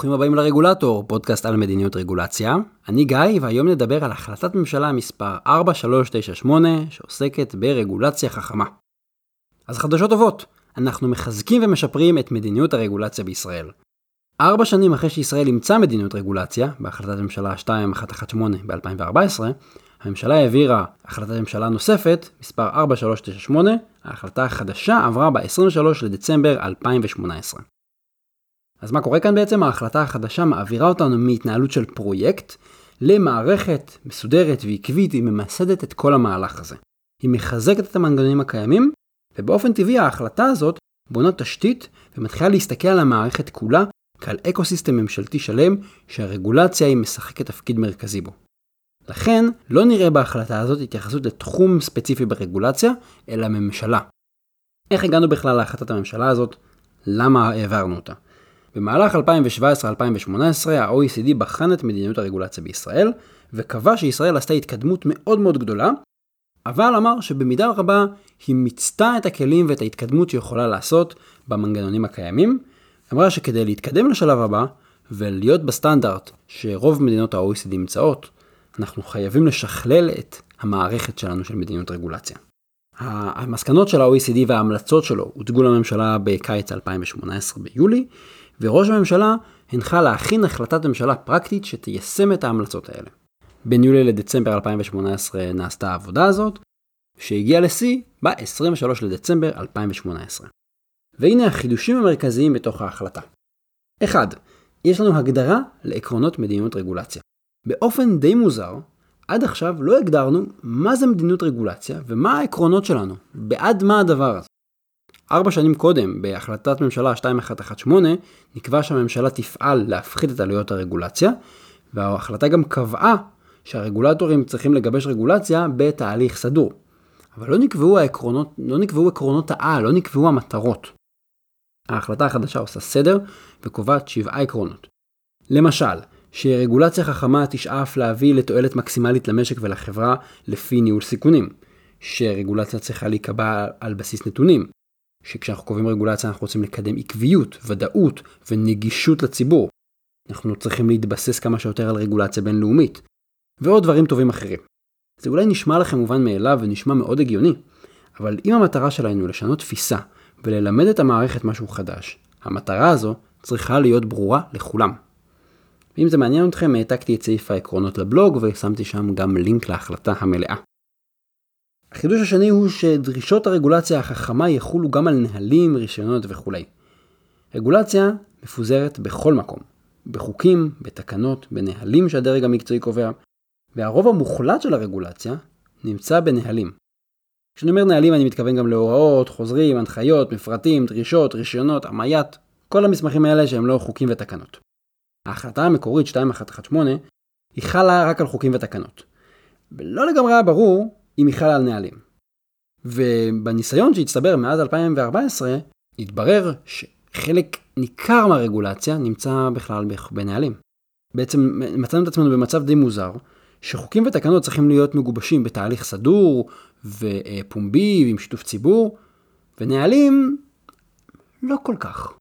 ברוכים הבאים לרגולטור, פודקאסט על מדיניות רגולציה. אני גיא, והיום נדבר על החלטת ממשלה מספר 4398, שעוסקת ברגולציה חכמה. אז חדשות טובות, אנחנו מחזקים ומשפרים את מדיניות הרגולציה בישראל. ארבע שנים אחרי שישראל אימצה מדיניות רגולציה, בהחלטת ממשלה 2118 ב-2014, הממשלה העבירה החלטת ממשלה נוספת, מספר 4398, ההחלטה החדשה עברה ב-23 לדצמבר 2018. אז מה קורה כאן בעצם? ההחלטה החדשה מעבירה אותנו מהתנהלות של פרויקט למערכת מסודרת ועקבית, היא ממסדת את כל המהלך הזה. היא מחזקת את המנגנונים הקיימים, ובאופן טבעי ההחלטה הזאת בונה תשתית ומתחילה להסתכל על המערכת כולה כעל אקוסיסטם ממשלתי שלם שהרגולציה היא משחקת תפקיד מרכזי בו. לכן לא נראה בהחלטה הזאת התייחסות לתחום ספציפי ברגולציה, אלא ממשלה. איך הגענו בכלל להחלטת הממשלה הזאת? למה העברנו אותה? במהלך 2017-2018 ה-OECD בחן את מדיניות הרגולציה בישראל, וקבע שישראל עשתה התקדמות מאוד מאוד גדולה, אבל אמר שבמידה רבה היא מיצתה את הכלים ואת ההתקדמות שיכולה לעשות במנגנונים הקיימים. אמרה שכדי להתקדם לשלב הבא ולהיות בסטנדרט שרוב מדינות ה-OECD נמצאות, אנחנו חייבים לשכלל את המערכת שלנו של מדיניות רגולציה. המסקנות של ה-OECD וההמלצות שלו הוצגו לממשלה בקיץ 2018 ביולי, וראש הממשלה הנחה להכין החלטת ממשלה פרקטית שתיישם את ההמלצות האלה. בין יולי לדצמבר 2018 נעשתה העבודה הזאת, שהגיעה לשיא ב-23 לדצמבר 2018. והנה החידושים המרכזיים בתוך ההחלטה. 1. יש לנו הגדרה לעקרונות מדיניות רגולציה. באופן די מוזר, עד עכשיו לא הגדרנו מה זה מדיניות רגולציה ומה העקרונות שלנו, בעד מה הדבר הזה. ארבע שנים קודם, בהחלטת ממשלה 2118, נקבע שהממשלה תפעל להפחית את עלויות הרגולציה, וההחלטה גם קבעה שהרגולטורים צריכים לגבש רגולציה בתהליך סדור. אבל לא נקבעו העקרונות, לא נקבעו עקרונות העל, לא נקבעו המטרות. ההחלטה החדשה עושה סדר וקובעת שבעה עקרונות. למשל, שרגולציה חכמה תשאף להביא לתועלת מקסימלית למשק ולחברה לפי ניהול סיכונים. שרגולציה צריכה להיקבע על בסיס נתונים. שכשאנחנו קובעים רגולציה אנחנו רוצים לקדם עקביות, ודאות ונגישות לציבור. אנחנו צריכים להתבסס כמה שיותר על רגולציה בינלאומית. ועוד דברים טובים אחרים. זה אולי נשמע לכם מובן מאליו ונשמע מאוד הגיוני, אבל אם המטרה שלנו לשנות תפיסה וללמד את המערכת משהו חדש, המטרה הזו צריכה להיות ברורה לכולם. ואם זה מעניין אתכם, העתקתי את סעיף העקרונות לבלוג ושמתי שם גם לינק להחלטה המלאה. החידוש השני הוא שדרישות הרגולציה החכמה יחולו גם על נהלים, רישיונות וכולי. רגולציה מפוזרת בכל מקום, בחוקים, בתקנות, בנהלים שהדרג המקצועי קובע, והרוב המוחלט של הרגולציה נמצא בנהלים. כשאני אומר נהלים אני מתכוון גם להוראות, חוזרים, הנחיות, מפרטים, דרישות, רישיונות, עמיית, כל המסמכים האלה שהם לא חוקים ותקנות. ההחלטה המקורית 2118 היא חלה רק על חוקים ותקנות. ולא לגמרי היה ברור אם היא חלה על נהלים. ובניסיון שהצטבר מאז 2014, התברר שחלק ניכר מהרגולציה נמצא בכלל בנהלים. בעצם מצאנו את עצמנו במצב די מוזר, שחוקים ותקנות צריכים להיות מגובשים בתהליך סדור ופומבי ועם שיתוף ציבור, ונהלים לא כל כך.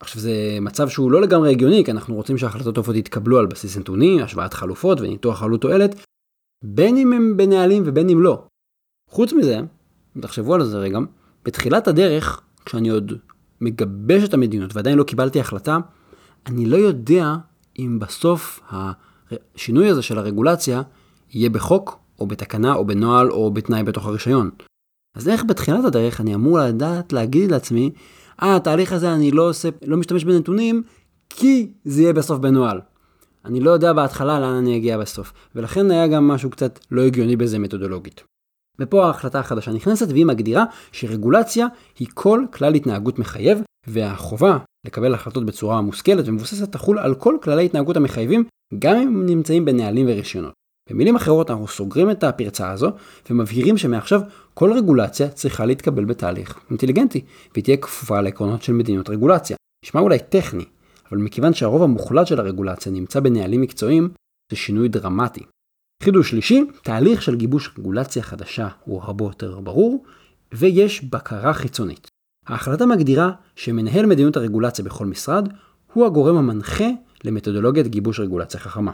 עכשיו זה מצב שהוא לא לגמרי הגיוני, כי אנחנו רוצים שהחלטות טובות יתקבלו על בסיס נתונים, השוואת חלופות וניתוח עלות תועלת, בין אם הם בנהלים ובין אם לא. חוץ מזה, תחשבו על זה רגע, בתחילת הדרך, כשאני עוד מגבש את המדיניות ועדיין לא קיבלתי החלטה, אני לא יודע אם בסוף השינוי הזה של הרגולציה יהיה בחוק, או בתקנה, או בנוהל, או בתנאי בתוך הרישיון. אז איך בתחילת הדרך אני אמור לדעת להגיד לעצמי, אה, התהליך הזה אני לא עושה, לא משתמש בנתונים, כי זה יהיה בסוף בנוהל. אני לא יודע בהתחלה לאן אני אגיע בסוף, ולכן היה גם משהו קצת לא הגיוני בזה מתודולוגית. ופה ההחלטה החדשה נכנסת והיא מגדירה שרגולציה היא כל כלל התנהגות מחייב, והחובה לקבל החלטות בצורה מושכלת ומבוססת תחול על כל כללי התנהגות המחייבים, גם אם הם נמצאים בנהלים ורישיונות. במילים אחרות אנחנו סוגרים את הפרצה הזו ומבהירים שמעכשיו כל רגולציה צריכה להתקבל בתהליך אינטליגנטי והיא תהיה כפופה לעקרונות של מדיניות רגולציה. נשמע אולי טכני, אבל מכיוון שהרוב המוחלט של הרגולציה נמצא בנהלים מקצועיים, זה שינוי דרמטי. חידוש שלישי, תהליך של גיבוש רגולציה חדשה הוא הרבה יותר ברור, ויש בקרה חיצונית. ההחלטה מגדירה שמנהל מדיניות הרגולציה בכל משרד הוא הגורם המנחה למתודולוגיית גיבוש רגולציה חכמה.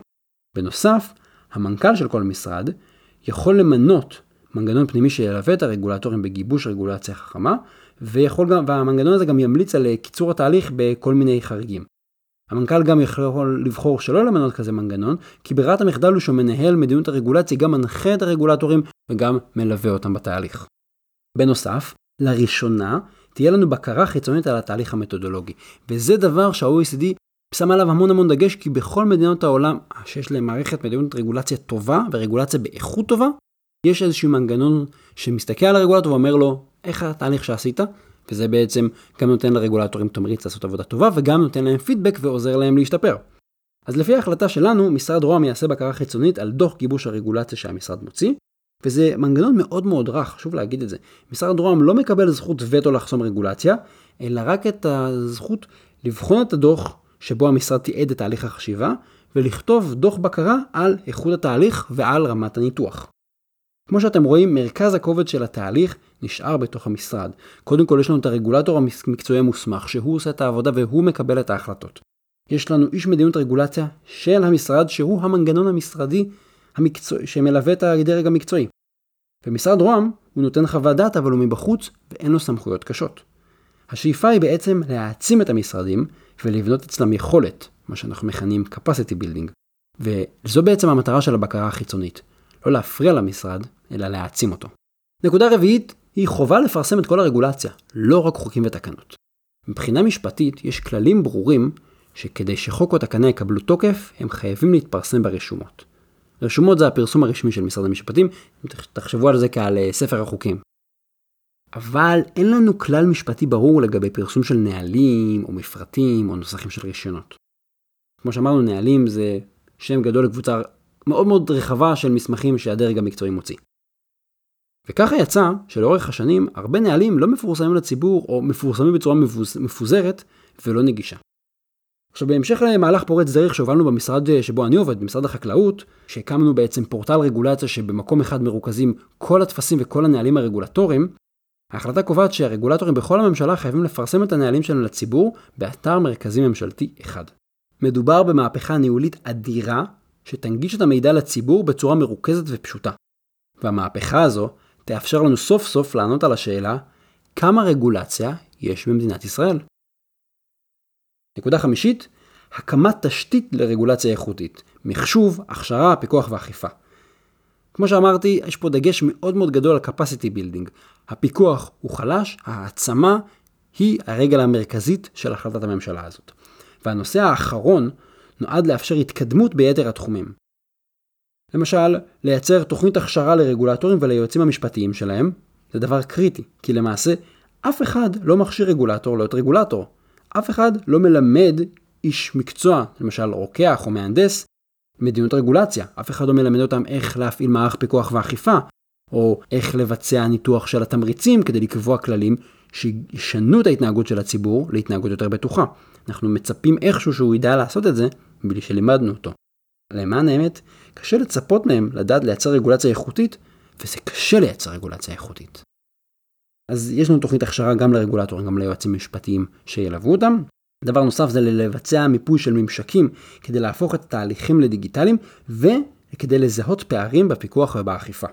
בנוסף, המנכ"ל של כל משרד יכול למנות מנגנון פנימי שילווה את הרגולטורים בגיבוש רגולציה חכמה, ויכול גם, והמנגנון הזה גם ימליץ על קיצור התהליך בכל מיני חריגים. המנכ"ל גם יכול לבחור שלא למנות כזה מנגנון, כי ברירת המחדל הוא שמנהל מדיניות הרגולציה גם מנחה את הרגולטורים וגם מלווה אותם בתהליך. בנוסף, לראשונה תהיה לנו בקרה חיצונית על התהליך המתודולוגי, וזה דבר שה-OECD שם עליו המון המון דגש, כי בכל מדינות העולם שיש להם מערכת מדיניות רגולציה טובה ורגולציה באיכות טובה, יש איזשהו מנגנון שמסתכל על הרגולטור ואומר לו, איך התהליך שעשית? וזה בעצם גם נותן לרגולטורים תמריץ לעשות עבודה טובה, וגם נותן להם פידבק ועוזר להם להשתפר. אז לפי ההחלטה שלנו, משרד רוה"מ יעשה בקרה חיצונית על דוח גיבוש הרגולציה שהמשרד מוציא, וזה מנגנון מאוד מאוד רך, חשוב להגיד את זה. משרד רוה"מ לא מקבל זכות וטו לחסום רגולציה, אלא רק את הזכות לבחון את הדוח שבו המשרד תיעד את תהליך החשיבה, ולכתוב דוח בקרה על איכות התהליך ועל רמת הניתוח. כמו שאתם רואים, מרכז הכובד של התהליך נשאר בתוך המשרד. קודם כל יש לנו את הרגולטור המקצועי המוסמך, שהוא עושה את העבודה והוא מקבל את ההחלטות. יש לנו איש מדיניות רגולציה של המשרד, שהוא המנגנון המשרדי המקצוע... שמלווה את הדרג המקצועי. במשרד רוה"מ הוא נותן חוות דעת אבל הוא מבחוץ ואין לו סמכויות קשות. השאיפה היא בעצם להעצים את המשרדים ולבנות אצלם יכולת, מה שאנחנו מכנים capacity building. וזו בעצם המטרה של הבקרה החיצונית. לא להפריע למשרד, אלא להעצים אותו. נקודה רביעית היא חובה לפרסם את כל הרגולציה, לא רק חוקים ותקנות. מבחינה משפטית יש כללים ברורים שכדי שחוק או תקנה יקבלו תוקף, הם חייבים להתפרסם ברשומות. רשומות זה הפרסום הרשמי של משרד המשפטים, תחשבו על זה כעל אה, ספר החוקים. אבל אין לנו כלל משפטי ברור לגבי פרסום של נהלים, או מפרטים, או נוסחים של רישיונות. כמו שאמרנו, נהלים זה שם גדול לקבוצה מאוד מאוד רחבה של מסמכים שהדרג המקצועי מוציא. וככה יצא שלאורך השנים הרבה נהלים לא מפורסמים לציבור או מפורסמים בצורה מפוזרת ולא נגישה. עכשיו בהמשך למהלך פורץ דרך שהובלנו במשרד אה, שבו אני עובד, במשרד החקלאות, שהקמנו בעצם פורטל רגולציה שבמקום אחד מרוכזים כל הטפסים וכל הנהלים הרגולטוריים, ההחלטה קובעת שהרגולטורים בכל הממשלה חייבים לפרסם את הנהלים שלהם לציבור באתר מרכזי ממשלתי אחד. מדובר במהפכה ניהולית אדירה שתנגיש את המידע לציבור בצורה מרוכזת ופשוטה. והמהפכה הזו תאפשר לנו סוף סוף לענות על השאלה כמה רגולציה יש במדינת ישראל. נקודה חמישית, הקמת תשתית לרגולציה איכותית, מחשוב, הכשרה, פיקוח ואכיפה. כמו שאמרתי, יש פה דגש מאוד מאוד גדול על capacity building. הפיקוח הוא חלש, העצמה היא הרגל המרכזית של החלטת הממשלה הזאת. והנושא האחרון נועד לאפשר התקדמות ביתר התחומים. למשל, לייצר תוכנית הכשרה לרגולטורים וליועצים המשפטיים שלהם, זה דבר קריטי, כי למעשה אף אחד לא מכשיר רגולטור להיות רגולטור. אף אחד לא מלמד איש מקצוע, למשל רוקח או מהנדס, מדיניות רגולציה. אף אחד לא מלמד אותם איך להפעיל מערך פיקוח ואכיפה, או איך לבצע ניתוח של התמריצים כדי לקבוע כללים שישנו את ההתנהגות של הציבור להתנהגות יותר בטוחה. אנחנו מצפים איכשהו שהוא ידע לעשות את זה, בלי שלימדנו אותו. למען האמת, קשה לצפות מהם לדעת לייצר רגולציה איכותית, וזה קשה לייצר רגולציה איכותית. אז יש לנו תוכנית הכשרה גם לרגולטורים, גם ליועצים משפטיים שילוו אותם. דבר נוסף זה לבצע מיפוי של ממשקים כדי להפוך את התהליכים לדיגיטליים וכדי לזהות פערים בפיקוח ובאכיפה.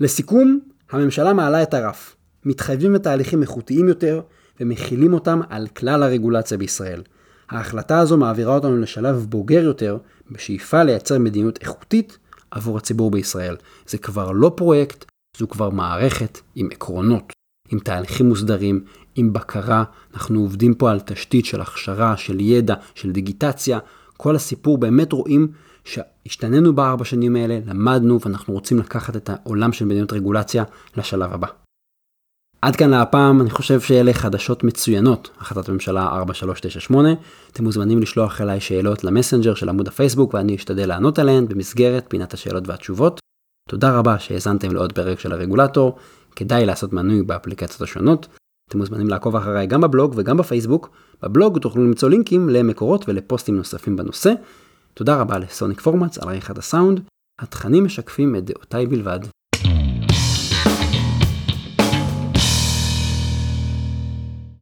לסיכום, הממשלה מעלה את הרף, מתחייבים לתהליכים איכותיים יותר ומכילים אותם על כלל הרגולציה בישראל. ההחלטה הזו מעבירה אותנו לשלב בוגר יותר, בשאיפה לייצר מדיניות איכותית עבור הציבור בישראל. זה כבר לא פרויקט, זו כבר מערכת עם עקרונות, עם תהליכים מוסדרים, עם בקרה. אנחנו עובדים פה על תשתית של הכשרה, של ידע, של דיגיטציה. כל הסיפור באמת רואים שהשתננו בארבע שנים האלה, למדנו ואנחנו רוצים לקחת את העולם של מדיניות רגולציה לשלב הבא. עד כאן להפעם, אני חושב שאלה חדשות מצוינות, החלטת ממשלה 4398. אתם מוזמנים לשלוח אליי שאלות למסנג'ר של עמוד הפייסבוק ואני אשתדל לענות עליהן במסגרת פינת השאלות והתשובות. תודה רבה שהאזנתם לעוד פרק של הרגולטור, כדאי לעשות מנוי באפליקציות השונות. אתם מוזמנים לעקוב אחריי גם בבלוג וגם בפייסבוק. בבלוג תוכלו למצוא לינקים למקורות ולפוסטים נוספים בנושא. תודה רבה לסוניק פורמאץ על עריכת הסאונד. התכנים משקפים את דעותיי בלבד.